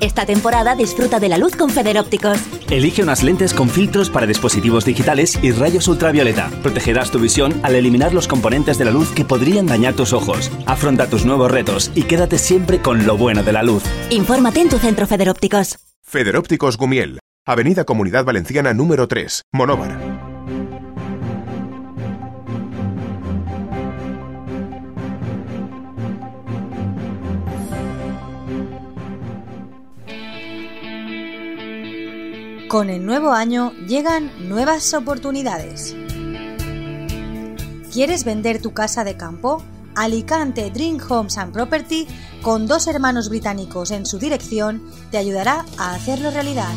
Esta temporada disfruta de la luz con Federópticos. Elige unas lentes con filtros para dispositivos digitales y rayos ultravioleta. Protegerás tu visión al eliminar los componentes de la luz que podrían dañar tus ojos. Afronta tus nuevos retos y quédate siempre con lo bueno de la luz. Infórmate en tu centro Federópticos. Federópticos Gumiel, Avenida Comunidad Valenciana número 3, Monóvar. Con el nuevo año llegan nuevas oportunidades. ¿Quieres vender tu casa de campo? Alicante Dream Homes and Property, con dos hermanos británicos en su dirección, te ayudará a hacerlo realidad.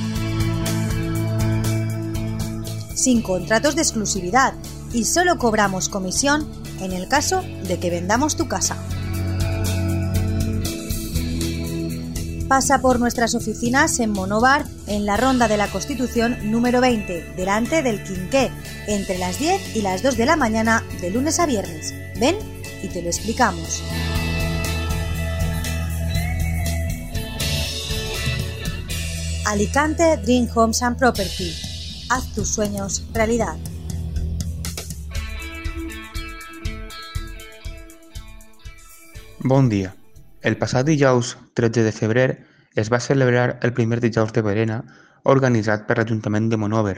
Sin contratos de exclusividad y solo cobramos comisión en el caso de que vendamos tu casa. Pasa por nuestras oficinas en Monobar, en la Ronda de la Constitución número 20, delante del Quinqué, entre las 10 y las 2 de la mañana de lunes a viernes. Ven y te lo explicamos. Alicante Dream Homes and Property. Haz tus sueños realidad. Bon dia. El passat dijous 13 de febrer es va celebrar el primer dijous de Verena organitzat per l'Ajuntament de Monover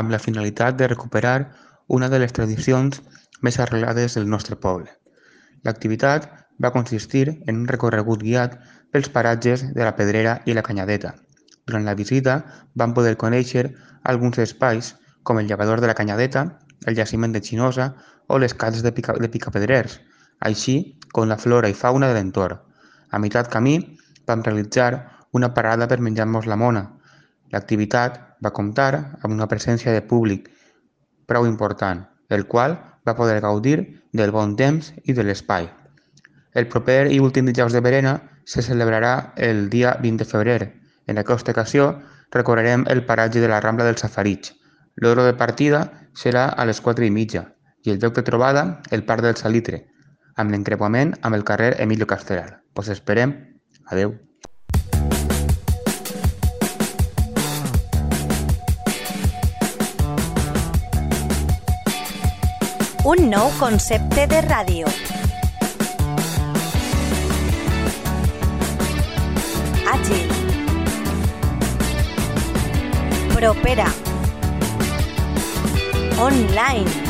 amb la finalitat de recuperar una de les tradicions més arrelades del nostre poble. L'activitat va consistir en un recorregut guiat pels paratges de la Pedrera i la Canyadeta. Durant la visita vam poder conèixer alguns espais com el llevador de la Canyadeta, el jaciment de Xinosa o les cases de, pica, de Picapedrers, així com la flora i fauna de l'entorn. A meitat camí vam realitzar una parada per menjar-nos la mona. L'activitat va comptar amb una presència de públic prou important, el qual va poder gaudir del bon temps i de l'espai. El proper i últim dijous de Verena se celebrarà el dia 20 de febrer. En aquesta ocasió recorrerem el paratge de la Rambla del Safarig. L'hora de partida serà a les 4 i mitja i el lloc de trobada el Parc del Salitre, amb l'encreuament amb el carrer Emilio Castelar. Us esperem. Adeu. Un nou concepte de ràdio. Àgil. Propera. Online.